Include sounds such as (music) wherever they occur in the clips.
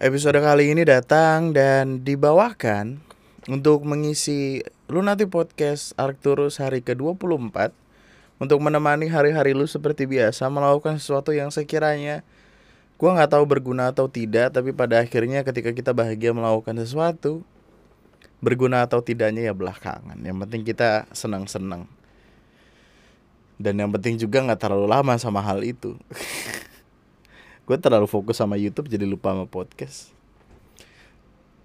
Episode kali ini datang dan dibawakan untuk mengisi Lunati Podcast Arcturus hari ke-24 untuk menemani hari-hari lu seperti biasa melakukan sesuatu yang sekiranya gua nggak tahu berguna atau tidak tapi pada akhirnya ketika kita bahagia melakukan sesuatu berguna atau tidaknya ya belakangan. Yang penting kita senang-senang. Dan yang penting juga nggak terlalu lama sama hal itu (laughs) gue terlalu fokus sama YouTube jadi lupa sama podcast.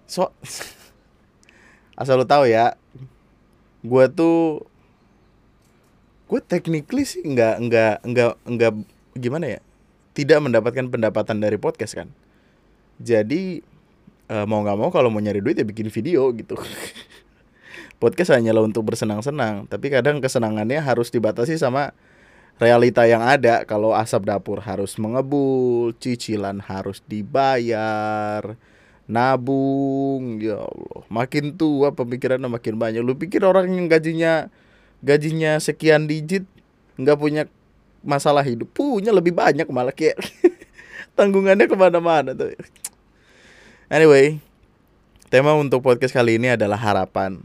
So (laughs) asal lu tahu ya gue tuh gue technically sih nggak nggak nggak nggak gimana ya tidak mendapatkan pendapatan dari podcast kan. Jadi uh, mau nggak mau kalau mau nyari duit ya bikin video gitu. (laughs) Podcast hanyalah untuk bersenang-senang tapi kadang kesenangannya harus dibatasi sama realita yang ada kalau asap dapur harus mengebul cicilan harus dibayar nabung ya Allah. Makin tua pemikirannya makin banyak. Lu pikir orang yang gajinya gajinya sekian digit nggak punya masalah hidup? Punya lebih banyak malah kayak (laughs) tanggungannya ke mana-mana tuh. Anyway, tema untuk podcast kali ini adalah harapan.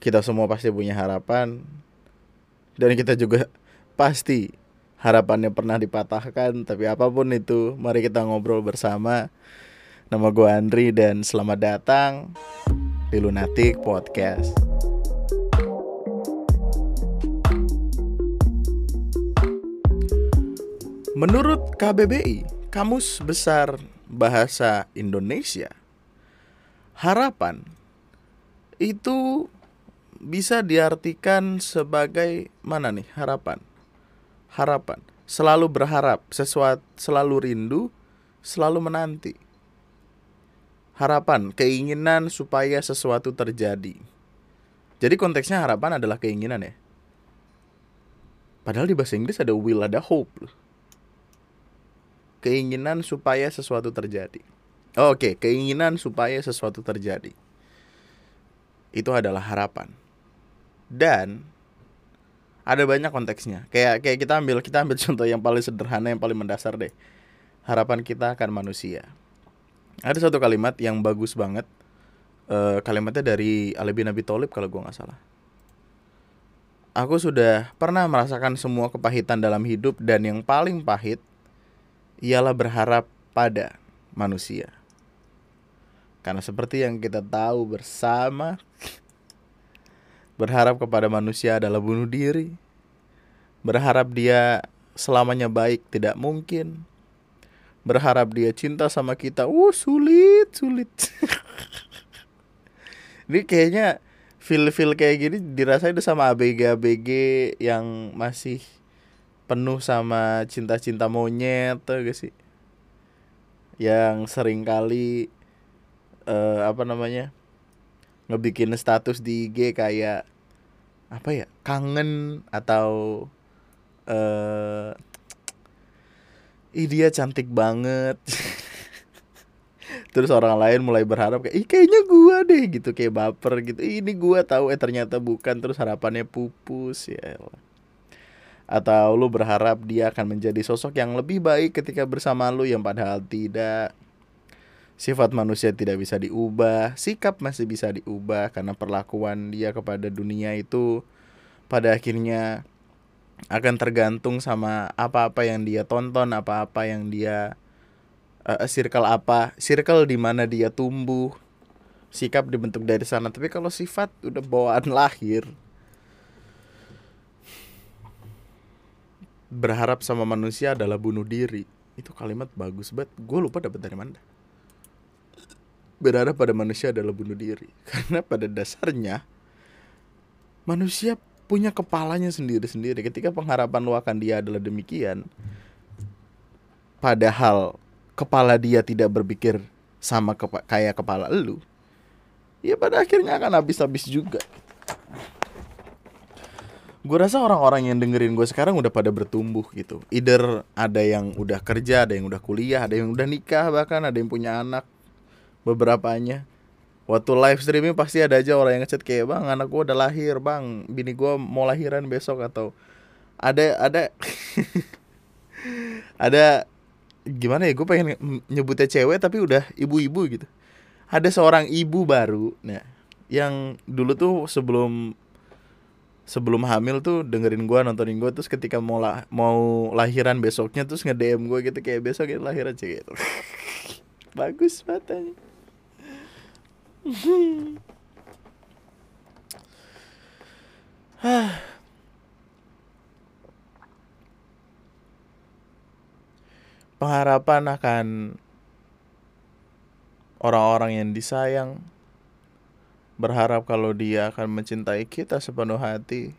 Kita semua pasti punya harapan. Dan kita juga pasti harapannya pernah dipatahkan. Tapi apa pun itu, mari kita ngobrol bersama. Nama gue Andri dan selamat datang di Lunatic Podcast. Menurut KBBI, Kamus Besar bahasa Indonesia, harapan itu bisa diartikan sebagai mana nih harapan? Harapan selalu berharap, sesuatu selalu rindu, selalu menanti. Harapan, keinginan supaya sesuatu terjadi. Jadi konteksnya harapan adalah keinginan ya. Padahal di bahasa Inggris ada will, ada hope keinginan supaya sesuatu terjadi. Oke, okay. keinginan supaya sesuatu terjadi. Itu adalah harapan. Dan ada banyak konteksnya. Kayak kayak kita ambil kita ambil (laughs) contoh yang paling sederhana yang paling mendasar deh. Harapan kita akan manusia. Ada satu kalimat yang bagus banget. Uh, kalimatnya dari Ali bin Abi Thalib kalau gue nggak salah. Aku sudah pernah merasakan semua kepahitan dalam hidup dan yang paling pahit ialah berharap pada manusia. Karena seperti yang kita tahu bersama, berharap kepada manusia adalah bunuh diri. Berharap dia selamanya baik tidak mungkin. Berharap dia cinta sama kita, uh sulit, sulit. (laughs) Ini kayaknya feel-feel kayak gini dirasain sama ABG-ABG yang masih penuh sama cinta-cinta monyet tuh gak sih yang sering kali uh, apa namanya ngebikin status di IG kayak apa ya kangen atau eh uh, dia cantik banget. (laughs) Terus orang lain mulai berharap kayak ih kayaknya gua deh gitu kayak baper gitu. Ini gua tahu eh ternyata bukan. Terus harapannya pupus ya Allah. Atau lu berharap dia akan menjadi sosok yang lebih baik ketika bersama lu yang padahal tidak sifat manusia tidak bisa diubah sikap masih bisa diubah karena perlakuan dia kepada dunia itu pada akhirnya akan tergantung sama apa-apa yang dia tonton apa-apa yang dia uh, circle apa circle di mana dia tumbuh sikap dibentuk dari sana. Tapi kalau sifat udah bawaan lahir berharap sama manusia adalah bunuh diri. Itu kalimat bagus banget. Gue lupa dapat dari mana berharap pada manusia adalah bunuh diri. (laughs) Karena pada dasarnya manusia punya kepalanya sendiri-sendiri. Ketika pengharapan lu akan dia adalah demikian padahal kepala dia tidak berpikir sama kepa kayak kepala lu ya pada akhirnya akan habis-habis juga. Gue rasa orang-orang yang dengerin gue sekarang udah pada bertumbuh gitu. Either ada yang udah kerja ada yang udah kuliah ada yang udah nikah bahkan ada yang punya anak beberapanya. Waktu live streaming pasti ada aja orang yang ngechat kayak bang anak gue udah lahir bang. Bini gue mau lahiran besok atau ada ada (laughs) ada gimana ya gue pengen nyebutnya cewek tapi udah ibu-ibu gitu. Ada seorang ibu baru nah yang dulu tuh sebelum sebelum hamil tuh dengerin gue nontonin gue terus ketika mau lah, mau lahiran besoknya terus nge DM gue gitu kayak besok ya lahiran cewek gitu. (laughs) bagus matanya (sighs) pengharapan akan orang-orang yang disayang berharap kalau dia akan mencintai kita sepenuh hati.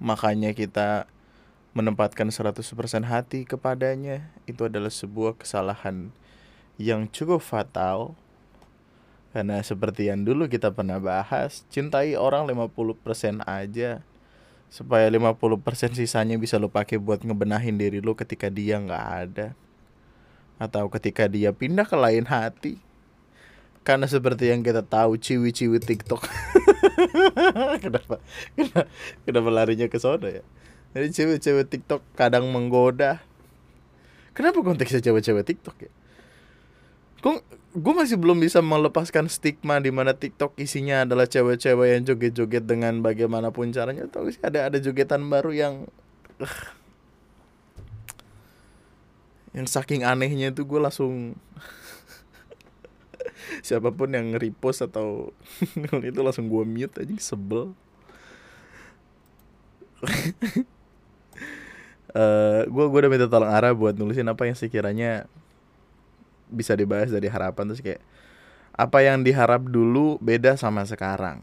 Makanya kita menempatkan 100% hati kepadanya itu adalah sebuah kesalahan yang cukup fatal. Karena seperti yang dulu kita pernah bahas cintai orang 50% aja. Supaya 50% sisanya bisa lo pakai buat ngebenahin diri lo ketika dia nggak ada. Atau ketika dia pindah ke lain hati. Karena seperti yang kita tahu ciwi-ciwi TikTok. (laughs) Kenapa, kenapa? Kenapa larinya ke sana ya? Jadi cewek-cewek TikTok kadang menggoda. Kenapa konteksnya cewek-cewek TikTok ya kok gue masih belum bisa melepaskan stigma di mana TikTok isinya adalah cewek-cewek yang joget-joget dengan bagaimanapun caranya. Tahu sih ada ada jogetan baru yang uh, yang saking anehnya itu gue langsung (laughs) siapa pun yang repost atau (laughs) itu langsung gue mute aja sebel. (laughs) uh, gue gue udah minta tolong arah buat nulisin apa yang sekiranya bisa dibahas dari harapan terus kayak apa yang diharap dulu beda sama sekarang.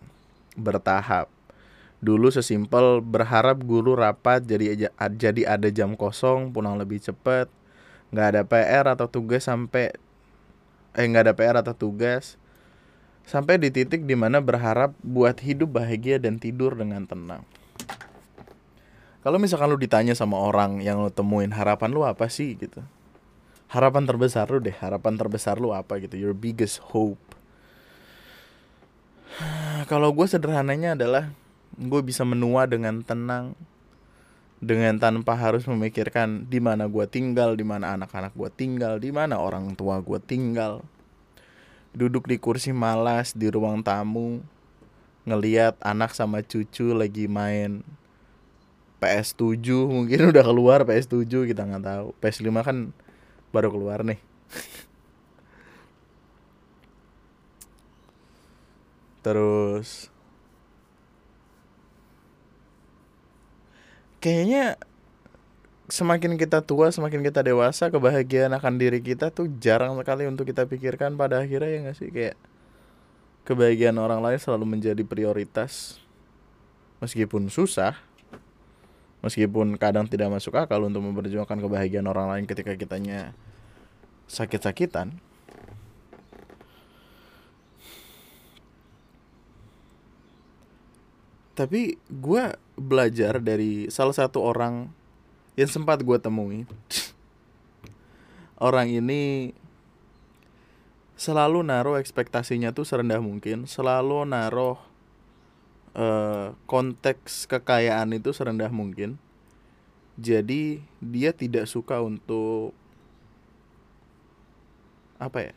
Bertahap. Dulu sesimpel berharap guru rapat jadi jadi ada jam kosong pulang lebih cepat nggak ada PR atau tugas sampai eh nggak ada PR atau tugas sampai di titik di mana berharap buat hidup bahagia dan tidur dengan tenang. Kalau misalkan lu ditanya sama orang yang lu temuin harapan lu apa sih gitu harapan terbesar lu deh harapan terbesar lu apa gitu your biggest hope (sighs) kalau gue sederhananya adalah gue bisa menua dengan tenang dengan tanpa harus memikirkan di mana gue tinggal, di mana anak-anak gue tinggal, di mana orang tua gue tinggal. Duduk di kursi malas di ruang tamu, ngeliat anak sama cucu lagi main PS7 mungkin (laughs) udah keluar PS7 kita nggak tahu. PS5 kan baru keluar nih. Terus. Kayaknya semakin kita tua semakin kita dewasa kebahagiaan akan diri kita tuh jarang sekali untuk kita pikirkan pada akhirnya ya nggak sih? Kayak kebahagiaan orang lain selalu menjadi prioritas. Meskipun susah meskipun kadang tidak masuk akal untuk memperjuangkan kebahagiaan orang lain ketika kitanya sakit-sakitan. Tapi gue belajar dari salah satu orang yang sempat gue temui. (laughs) Orang ini selalu naruh ekspektasinya tuh serendah mungkin selalu naruh uh, konteks kekayaan itu serendah mungkin. Jadi dia tidak suka untuk apa ya?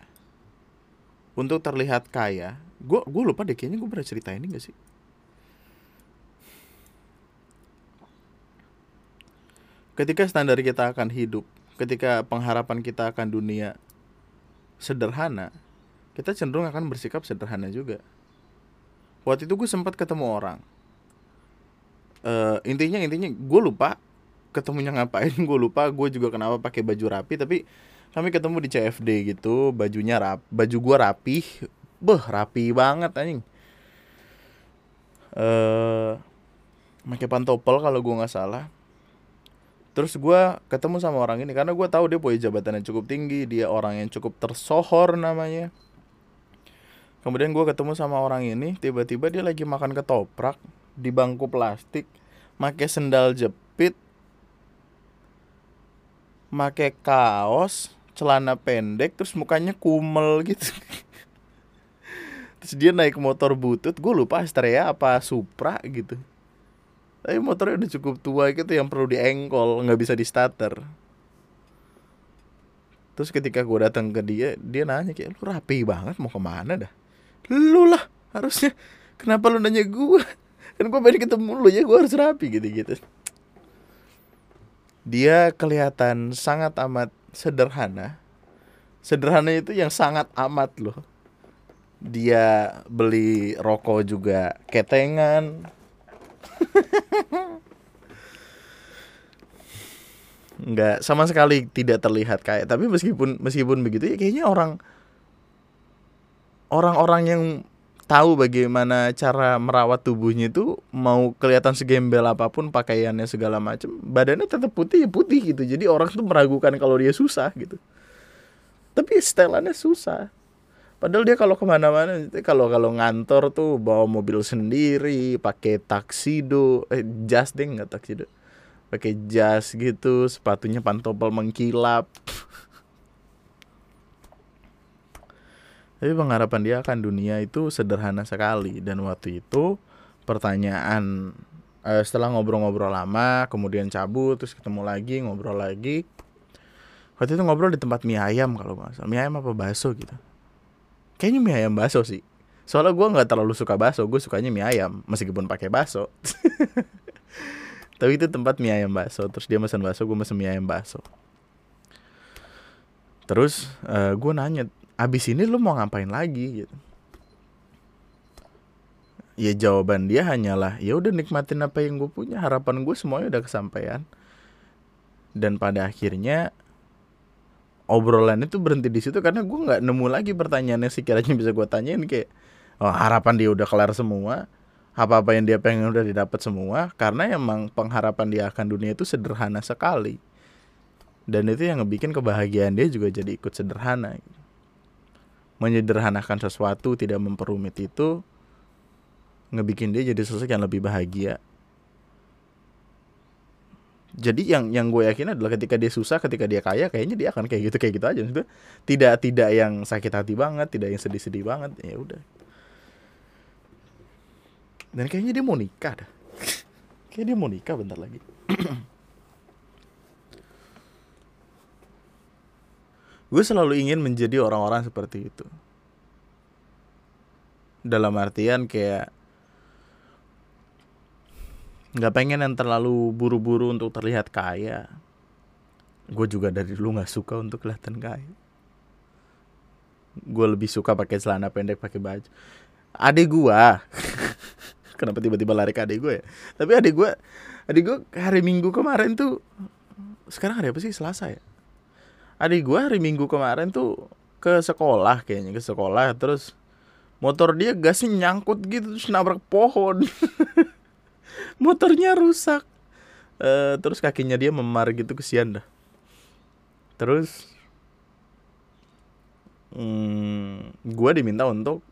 Untuk terlihat kaya. Gue gue lupa deh kayaknya gue pernah cerita ini gak sih? Ketika standar kita akan hidup, ketika pengharapan kita akan dunia sederhana, kita cenderung akan bersikap sederhana juga waktu itu gue sempat ketemu orang. Uh, intinya intinya gue lupa ketemunya ngapain gue lupa gue juga kenapa pakai baju rapi tapi kami ketemu di CFD gitu bajunya rap baju gue rapi beh rapi banget anjing. Eh uh, pakai pantopel kalau gue nggak salah. Terus gue ketemu sama orang ini karena gue tahu dia punya jabatan yang cukup tinggi dia orang yang cukup tersohor namanya kemudian gue ketemu sama orang ini tiba-tiba dia lagi makan ketoprak di bangku plastik pakai sendal jepit pakai kaos celana pendek terus mukanya kumel gitu. (laughs) Terus dia naik motor butut gue lupa Astrea apa Supra gitu. Tapi motornya udah cukup tua gitu yang perlu diengkol nggak bisa di starter. Terus ketika gue datang ke dia dia nanya kayak lu rapi banget mau ke mana dah lu lah harusnya. Kenapa lu nanya gue kan gue pengen ketemu lu ya gue harus rapi gitu gitu dia kelihatan sangat amat sederhana. Sederhana itu yang sangat amat loh. Dia beli rokok juga ketengan. (laughs) Nggak sama sekali tidak terlihat kayak tapi meskipun meskipun begitu ya kayaknya orang orang-orang yang tahu bagaimana cara merawat tubuhnya itu mau kelihatan segembel apa pun pakaiannya segala macam badannya tetap putih ya putih gitu. Jadi orang tuh meragukan kalau dia susah gitu. Tapi setelannya susah. Padahal dia kalau ke mana-mana kalau kalau ngantor tuh bawa mobil sendiri pakai taksido eh jas deh nggak taksido pakai jas gitu sepatunya pantopel mengkilap tapi pengharapan dia akan dunia itu sederhana sekali. Dan waktu itu pertanyaan eh, setelah ngobrol-ngobrol lama kemudian cabut terus ketemu lagi ngobrol lagi. Waktu itu ngobrol di tempat mie ayam kalau nggak salah. Mie ayam apa bakso gitu. Kayaknya mie ayam bakso sih. Soalnya gue nggak terlalu suka bakso gue sukanya mie ayam meskipun pakai bakso. (laughs) Tapi itu tempat mie ayam bakso terus dia pesan bakso gue pesan mie ayam bakso. Terus uh, gue nanya abis ini lu mau ngapain lagi? Gitu. Ya jawaban dia hanyalah ya udah nikmatin apa yang gue punya. Harapan gue semuanya udah kesampaian. Dan pada akhirnya obrolan itu berhenti di situ karena gue nggak nemu lagi pertanyaannya sekiranya bisa gue tanyain kayak oh, harapan dia udah kelar semua. Apa-apa yang dia pengen udah didapat semua. Karena emang pengharapan dia akan dunia itu sederhana sekali. Dan itu yang ngebikin kebahagiaan dia juga jadi ikut sederhana menyederhanakan sesuatu tidak memperumit itu ngebikin dia jadi sosok yang lebih bahagia. Jadi yang yang gue yakin adalah ketika dia susah ketika dia kaya kayaknya dia akan kayak gitu kayak gitu aja. Maksudnya, tidak tidak yang sakit hati banget tidak yang sedih-sedih banget ya udah. Dan kayaknya dia mau nikah dah. Kayak dia mau nikah bentar lagi (clears throat) gue selalu ingin menjadi orang-orang seperti itu. Dalam artian kayak nggak pengen yang terlalu buru-buru untuk terlihat kaya. Gue juga dari dulu nggak suka untuk kelihatan kaya. Gue lebih suka pakai celana pendek pakai baju. Adik gue (laughs) kenapa tiba-tiba lari ke adik gue ya? Tapi adik gue adik gue hari minggu kemarin tuh sekarang hari apa sih? Selasa ya adik gue hari minggu kemarin tuh ke sekolah kayaknya ke sekolah. Terus motor dia gasnya nyangkut gitu terus nabrak pohon. (laughs) Motornya rusak. Uh, terus kakinya dia memar gitu kesian dah. Terus hmm, gue diminta untuk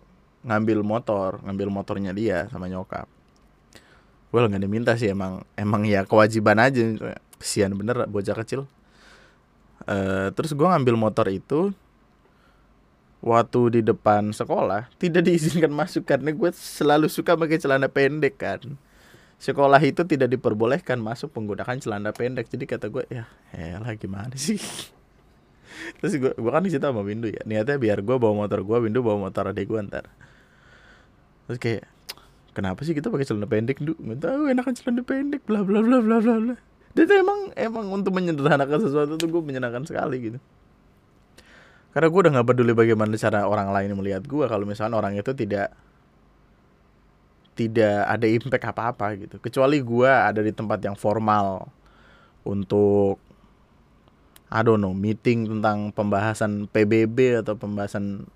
ngambil motor ngambil motornya dia sama nyokap. Gue well, nggak diminta sih emang emang ya kewajiban aja. Kesian bener bocah kecil uh, terus gue ngambil motor itu waktu di depan sekolah tidak (laughs) diizinkan masuk karena gue selalu suka pakai celana pendek kan. Sekolah itu tidak diperbolehkan masuk menggunakan celana pendek. Jadi kata gue ya lah gimana sih? (laughs) Terus gue gue kan di situ sama Windu ya. Niatnya biar gue bawa motor gue Windu bawa motor adik gue ntar. Terus kayak kenapa sih kita pakai celana pendek du nggak tahu enakan celana pendek bla bla bla bla bla bla dan emang emang untuk menyederhanakan sesuatu tuh gue menyenangkan sekali gitu. Karena gue udah nggak peduli bagaimana cara orang lain melihat gue kalau misalnya orang itu tidak tidak ada impact apa-apa gitu. Kecuali gue ada di tempat yang formal untuk I don't know meeting tentang pembahasan PBB atau pembahasan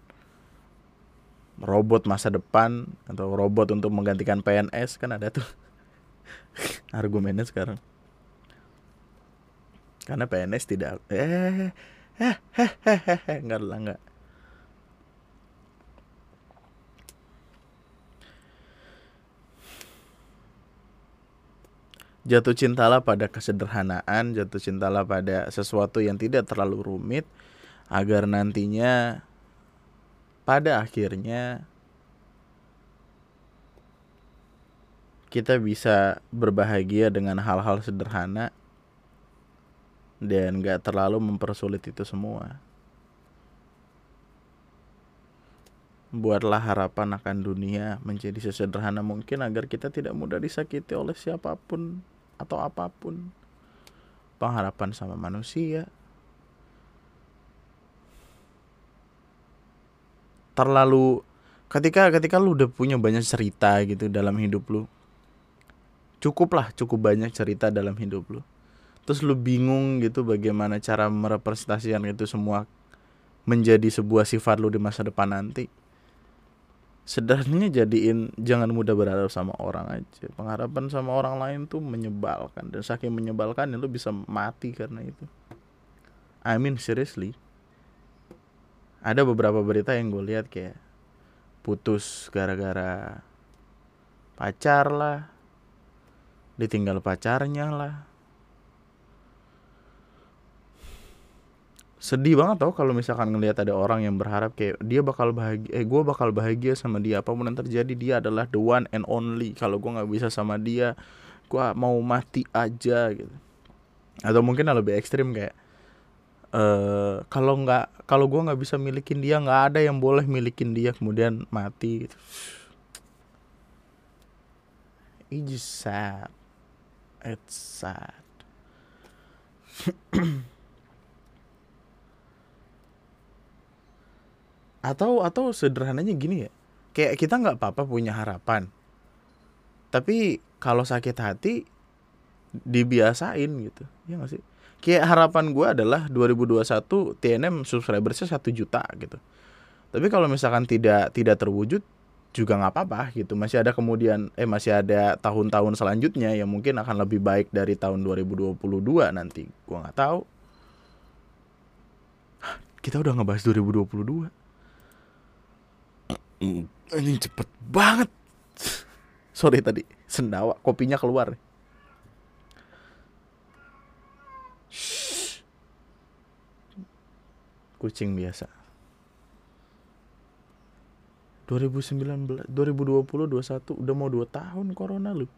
robot masa depan atau robot untuk menggantikan PNS kan ada tuh (laughs) argumennya sekarang karena PNS tidak eh eh eh eh eh, eh enggak lah enggak. Jatuh cintalah pada kesederhanaan, jatuh cintalah pada sesuatu yang tidak terlalu rumit agar nantinya pada akhirnya kita bisa berbahagia dengan hal-hal sederhana dan gak terlalu mempersulit itu semua. Buatlah harapan akan dunia menjadi sesederhana mungkin agar kita tidak mudah disakiti oleh siapa pun atau apa pun. Pengharapan sama manusia. Terlalu ketika ketika lu udah punya banyak cerita gitu dalam hidup lu. Cukuplah cukup banyak cerita dalam hidup lu terus lu bingung gitu bagaimana cara merepresentasikan itu semua menjadi sebuah sifat lu di masa depan nanti. Sederhananya jadiin jangan mudah berharap sama orang aja. Pengharapan sama orang lain tuh menyebalkan. Dan saking menyebalkan lu bisa mati karena itu. I mean seriously. Ada beberapa berita yang gue lihat kayak putus gara-gara pacar lah ditinggal pacarnya lah sedih banget tau kalau misalkan ngelihat ada orang yang berharap kayak dia bakal bahagia eh gue bakal bahagia sama dia apa pun yang terjadi dia adalah the one and only kalau gue nggak bisa sama dia gue mau mati aja gitu atau mungkin lebih ekstrim kayak uh, kalau nggak kalau gue nggak bisa milikin dia nggak ada yang boleh milikin dia kemudian mati gitu. It's sad. It's sad. (clears throat) atau atau sederhananya gini ya. Kayak kita nggak apa-apa punya harapan. Tapi kalau sakit hati dibiasain gitu. Ya gak sih? Kayak harapan gue adalah 2021 TNM subscribersnya satu juta gitu. Tapi kalau misalkan tidak tidak terwujud juga nggak apa-apa gitu. Masih ada kemudian eh masih ada tahun-tahun selanjutnya yang mungkin akan lebih baik dari tahun 2022 nanti. Gue nggak tahu. Kita udah ngebahas 2022 ini cepet banget. Sorry tadi, sendawa kopinya keluar. Kucing biasa. 2019, 2020, 21 udah mau 2 tahun corona lu.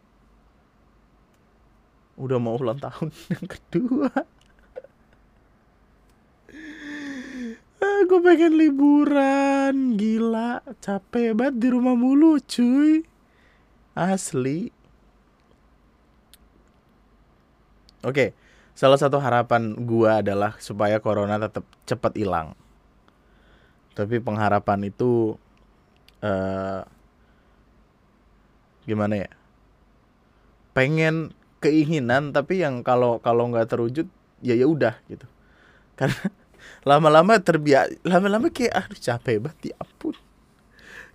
Udah mau ulang tahun (laughs) yang kedua. Gue pengen liburan. Gila capek banget di rumah mulu cuy. Asli. Oke salah satu harapan gue adalah supaya corona tetap cepat hilang. Tapi pengharapan itu uh, gimana ya? Pengen keinginan tapi yang kalau kalau nggak terwujud ya ya udah gitu. Karena lama-lama terbiak lama-lama kayak aduh capek banget ya ampun.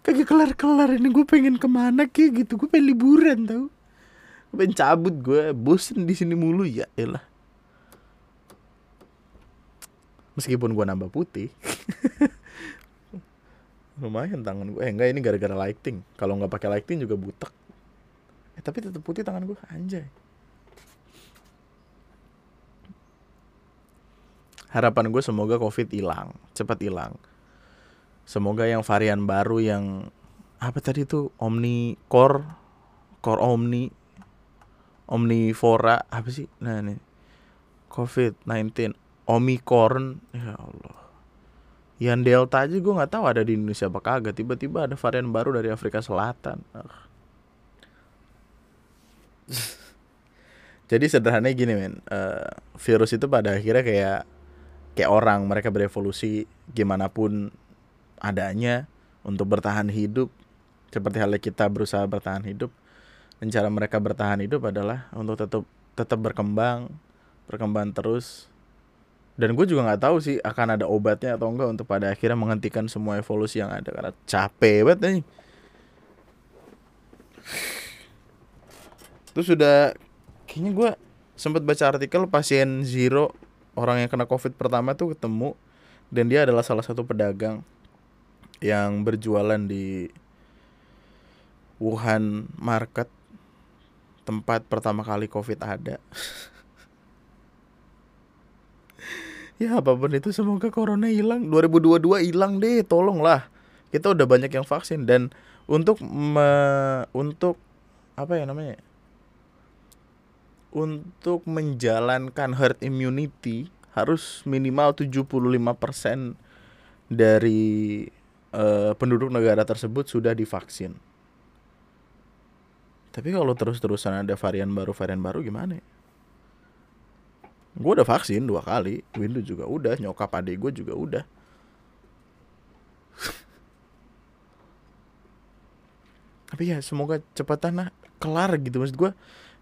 Kagak kelar-kelar ini gue pengen ke mana kayak gitu gue pengen liburan tau. Gue pengen cabut gue bosen di sini mulu ya elah. Meskipun gue nambah putih. (laughs) Lumayan tangan gue eh enggak ini gara-gara lighting. Kalau nggak pakai lighting juga butek. Eh tapi tetap putih tangan gue anjay harapan gue semoga covid hilang cepat hilang. Semoga yang varian baru yang apa tadi tuh omni core core omni omnivora apa sih? Nah ini. Covid 19 omicron ya allah. Yang delta aja gue nggak tahu ada di Indonesia apa kagak. Tiba-tiba ada varian baru dari Afrika Selatan. (laughs) Jadi sederhananya gini men. Uh, virus itu pada akhirnya kayak kayak orang mereka berevolusi gimana pun adanya untuk bertahan hidup. Seperti halnya kita berusaha bertahan hidup dan cara mereka bertahan hidup adalah untuk tetap tetap berkembang berkembang terus. Dan gue juga nggak tahu sih akan ada obatnya atau enggak untuk pada akhirnya menghentikan semua evolusi yang ada karena capek banget nih. Terus sudah kayaknya gue sempat baca artikel pasien zero orang yang kena covid pertama tuh ketemu dan dia adalah salah satu pedagang yang berjualan di Wuhan Market tempat pertama kali covid ada. (laughs) Ya apa pun itu semoga corona hilang. 2022 hilang deh tolonglah. Kita udah banyak yang vaksin dan untuk me, untuk apa ya namanya untuk menjalankan herd immunity harus minimal 75% dari uh, penduduk negara tersebut sudah divaksin. Tapi kalau terus-terusan ada varian baru varian baru gimana? Ya? Gue udah vaksin dua kali, Windu juga udah, nyokap adik gue juga udah. (laughs) Tapi ya semoga cepatan lah kelar gitu maksud gue.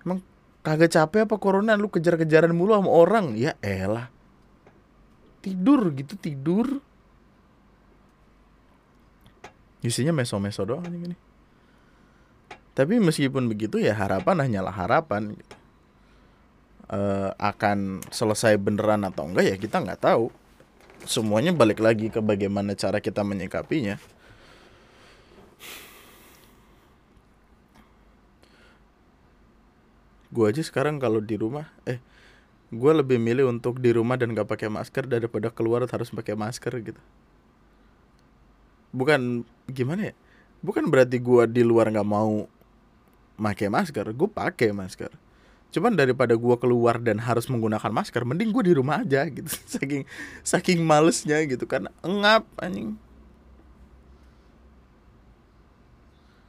Emang kagak capek apa corona lu kejar-kejaran mulu sama orang? Ya elah. Tidur gitu tidur. Isinya meso-meso doang nih gini. Tapi meskipun begitu ya harapan hanyalah harapan uh, akan selesai beneran atau enggak ya kita nggak tahu semuanya balik lagi ke bagaimana cara kita menyikapinya gue aja sekarang kalau di rumah eh gue lebih milih untuk di rumah dan gak pakai masker daripada keluar harus pakai masker gitu. Bukan gimana ya? Bukan berarti gue di luar nggak mau pakai masker gue pakai masker. Cuman daripada gue keluar dan harus menggunakan masker mending gue di rumah aja gitu. (laughs) Saking saking malesnya gitu kan engap anjing.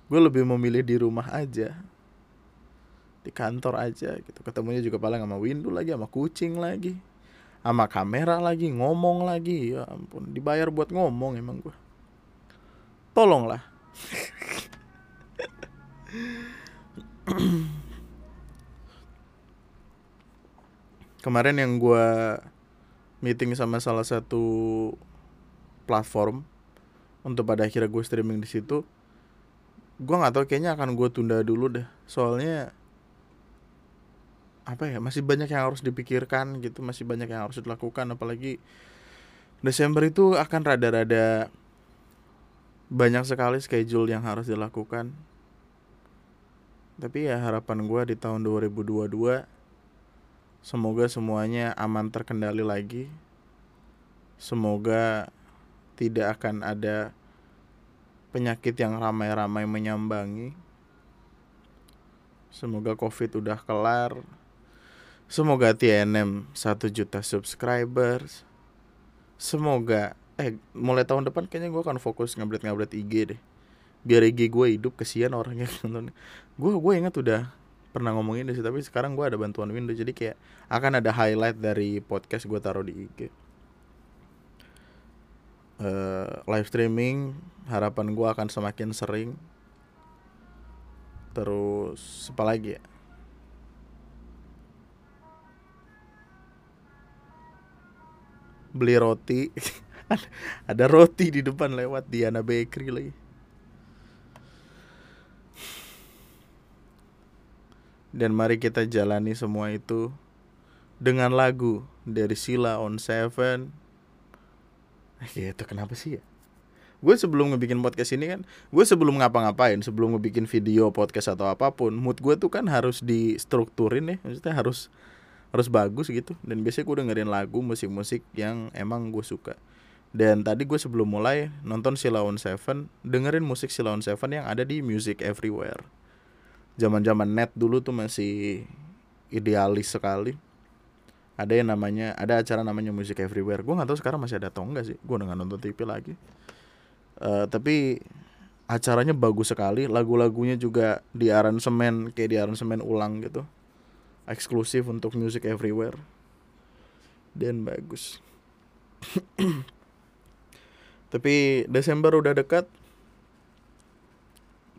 Gue lebih memilih di rumah aja di kantor aja gitu. Ketemunya juga paling sama window lagi sama kucing lagi sama kamera lagi ngomong lagi. Ya ampun dibayar buat ngomong emang gue tolonglah. Kemarin yang gue meeting sama salah satu platform untuk pada akhirnya gue streaming di situ gue nggak tahu kayaknya akan gue tunda dulu deh. Soalnya apa ya masih banyak yang harus dipikirkan gitu masih banyak yang harus dilakukan apalagi Desember itu akan rada-rada banyak sekali schedule yang harus dilakukan tapi ya harapan gue di tahun 2022 Semoga semuanya aman terkendali lagi. Semoga tidak akan ada penyakit yang ramai-ramai menyambangi. Semoga Covid udah kelar. Semoga TNM 1 juta subscribers. Semoga eh mulai tahun depan kayaknya gue akan fokus ngupdate-ngupdate IG deh. Biar IG gue hidup kesian orangnya (laughs) nonton. Gue gue ingat udah pernah ngomongin sih tapi sekarang gue ada bantuan Windows jadi kayak akan ada highlight dari podcast gue taruh di IG uh, eh, live streaming harapan gue akan semakin sering terus apa lagi ya beli roti (laughs) ada roti di depan lewat Diana Bakery lagi Dan mari kita jalani semua itu dengan lagu dari Sila on Seven. Gitu kenapa sih ya? Gue sebelum ngebikin podcast ini kan, gue sebelum ngapa-ngapain, sebelum ngebikin video, podcast atau apa pun, mood gue tuh kan harus distrukturin ya, maksudnya harus harus bagus gitu. Dan biasanya gue dengerin lagu, musik-musik yang emang gue suka. Dan tadi gue sebelum mulai nonton Sila on Seven, dengerin musik Sila on Seven yang ada di Music Everywhere. Zaman-zaman net dulu tuh masih idealis sekali. Ada yang namanya ada acara namanya Music Everywhere. Gue nggak tahu sekarang masih ada atau enggak sih. Gue nggak nonton TV lagi. Uh, tapi acaranya bagus sekali. Lagu-lagunya juga di aransemen kayak di aransemen ulang gitu eksklusif untuk Music Everywhere. Dan bagus. (clears throat) Tapi Desember udah dekat.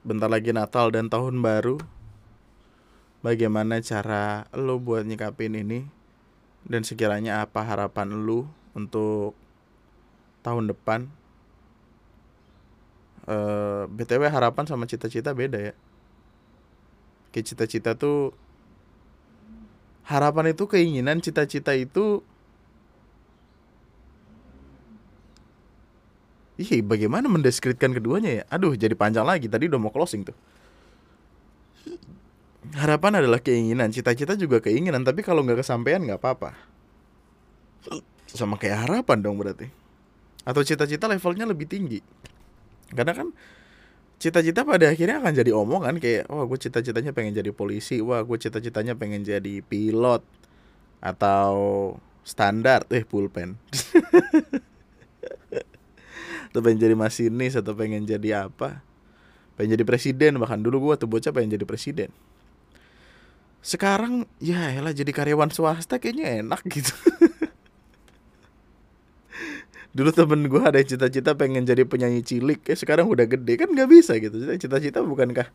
Bentar lagi Natal dan tahun baru. Bagaimana cara lo buat nyikapin ini? Dan sekiranya apa harapan lo untuk tahun depan? Uh, eh, btw harapan sama cita-cita beda ya. Kayak cita-cita tuh harapan itu keinginan cita-cita itu Ih, bagaimana mendeskripsikan keduanya ya? Aduh, jadi panjang lagi. Tadi udah mau closing tuh. Harapan adalah keinginan, cita-cita juga keinginan. Tapi kalau nggak kesampaian nggak apa-apa. Sama kayak harapan dong berarti. Atau cita-cita levelnya lebih tinggi. Karena kan cita-cita pada akhirnya akan jadi omongan kayak, wah gue cita-citanya pengen jadi polisi, wah gue cita-citanya pengen jadi pilot atau standar, eh pulpen. (laughs) atau pengen jadi masinis atau pengen jadi apa? Pengen jadi presiden bahkan. Dulu gue tuh bocah pengen jadi presiden. Sekarang ya elah jadi karyawan swasta kayaknya enak gitu (laughs) dulu temen gue ada cita-cita pengen jadi penyanyi cilik. Ya sekarang udah gede kan nggak bisa gitu. Cita-cita bukankah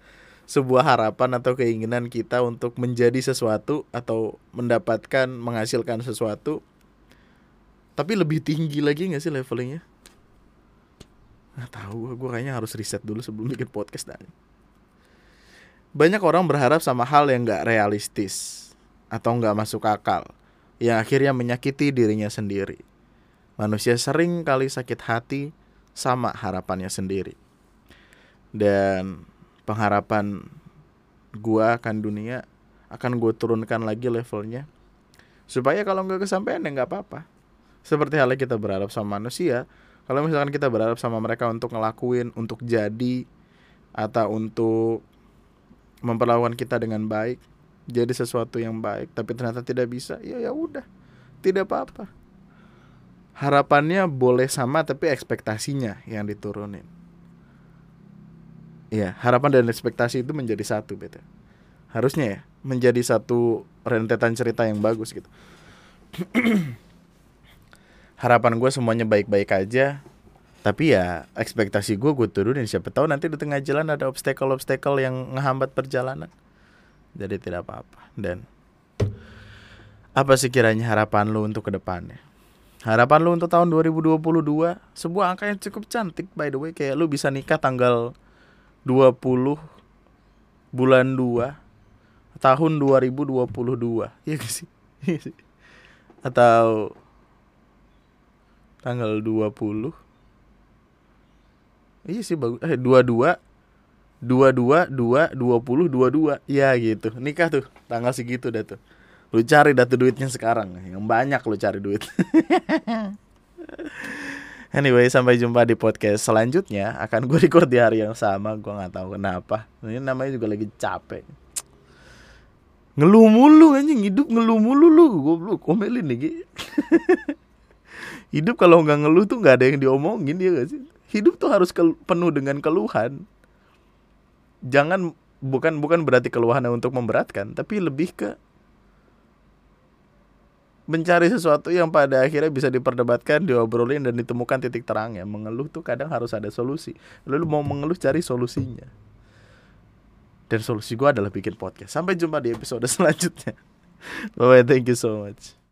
sebuah harapan atau keinginan kita untuk menjadi sesuatu atau mendapatkan menghasilkan sesuatu tapi lebih tinggi lagi nggak sih levelnya nggak tahu gue kayaknya harus riset dulu sebelum (laughs) bikin podcast dan banyak orang berharap sama hal yang nggak realistis atau nggak masuk akal. Yang akhirnya menyakiti dirinya sendiri manusia sering kali sakit hati sama harapannya sendiri. Dan pengharapan gua akan dunia akan gue turunkan lagi levelnya. Supaya kalau nggak kesampaian ya nggak apa-apa. Seperti halnya kita berharap sama manusia kalau misalkan kita berharap sama mereka untuk ngelakuin untuk jadi atau untuk memperlakukan kita dengan baik jadi sesuatu yang baik tapi ternyata tidak bisa ya ya udah. Tidak apa-apa harapannya boleh sama tapi ekspektasinya yang diturunin. Ya harapan dan ekspektasi itu menjadi satu beta harusnya ya menjadi satu rentetan cerita yang bagus gitu. (clears throat) Harapan gue semuanya baik-baik aja. Tapi ya ekspektasi gue gue turunin. Siapa tahu nanti di tengah jalan ada obstacle-obstacle yang ngehambat perjalanan. Jadi tidak apa-apa. Dan apa sih kiranya harapan lu untuk ke depannya harapan lu untuk tahun 2022 sebuah angka yang cukup cantik by the way. Kayak lu bisa nikah tanggal 20 bulan 2 tahun 2022 iya gak sih? Atau tanggal 20 iya sih bagus. Eh 22 22 2 20 22 ya gitu. Nikah tuh tanggal segitu dah tuh lu cari dah tuh duitnya sekarang yang banyak lu cari duit (laughs) Anyway, sampai jumpa di podcast selanjutnya. Akan gue record di hari yang sama. Gue nggak tahu kenapa. Ini namanya juga lagi capek. Ngeluh mulu anjing hidup ngeluh mulu lu. Gue komelin nih. (laughs) hidup kalau nggak ngeluh tuh nggak ada yang diomongin ya gak sih hidup tuh harus penuh dengan keluhan jangan bukan bukan berarti keluhan untuk memberatkan tapi lebih ke mencari sesuatu yang pada akhirnya bisa diperdebatkan, diobrolin dan ditemukan titik terangnya. Mengeluh tuh kadang harus ada solusi. Lalu mau mengeluh cari solusinya. Dan solusi gue adalah bikin podcast. Sampai jumpa di episode (laughs) selanjutnya. Bye bye, thank you so much.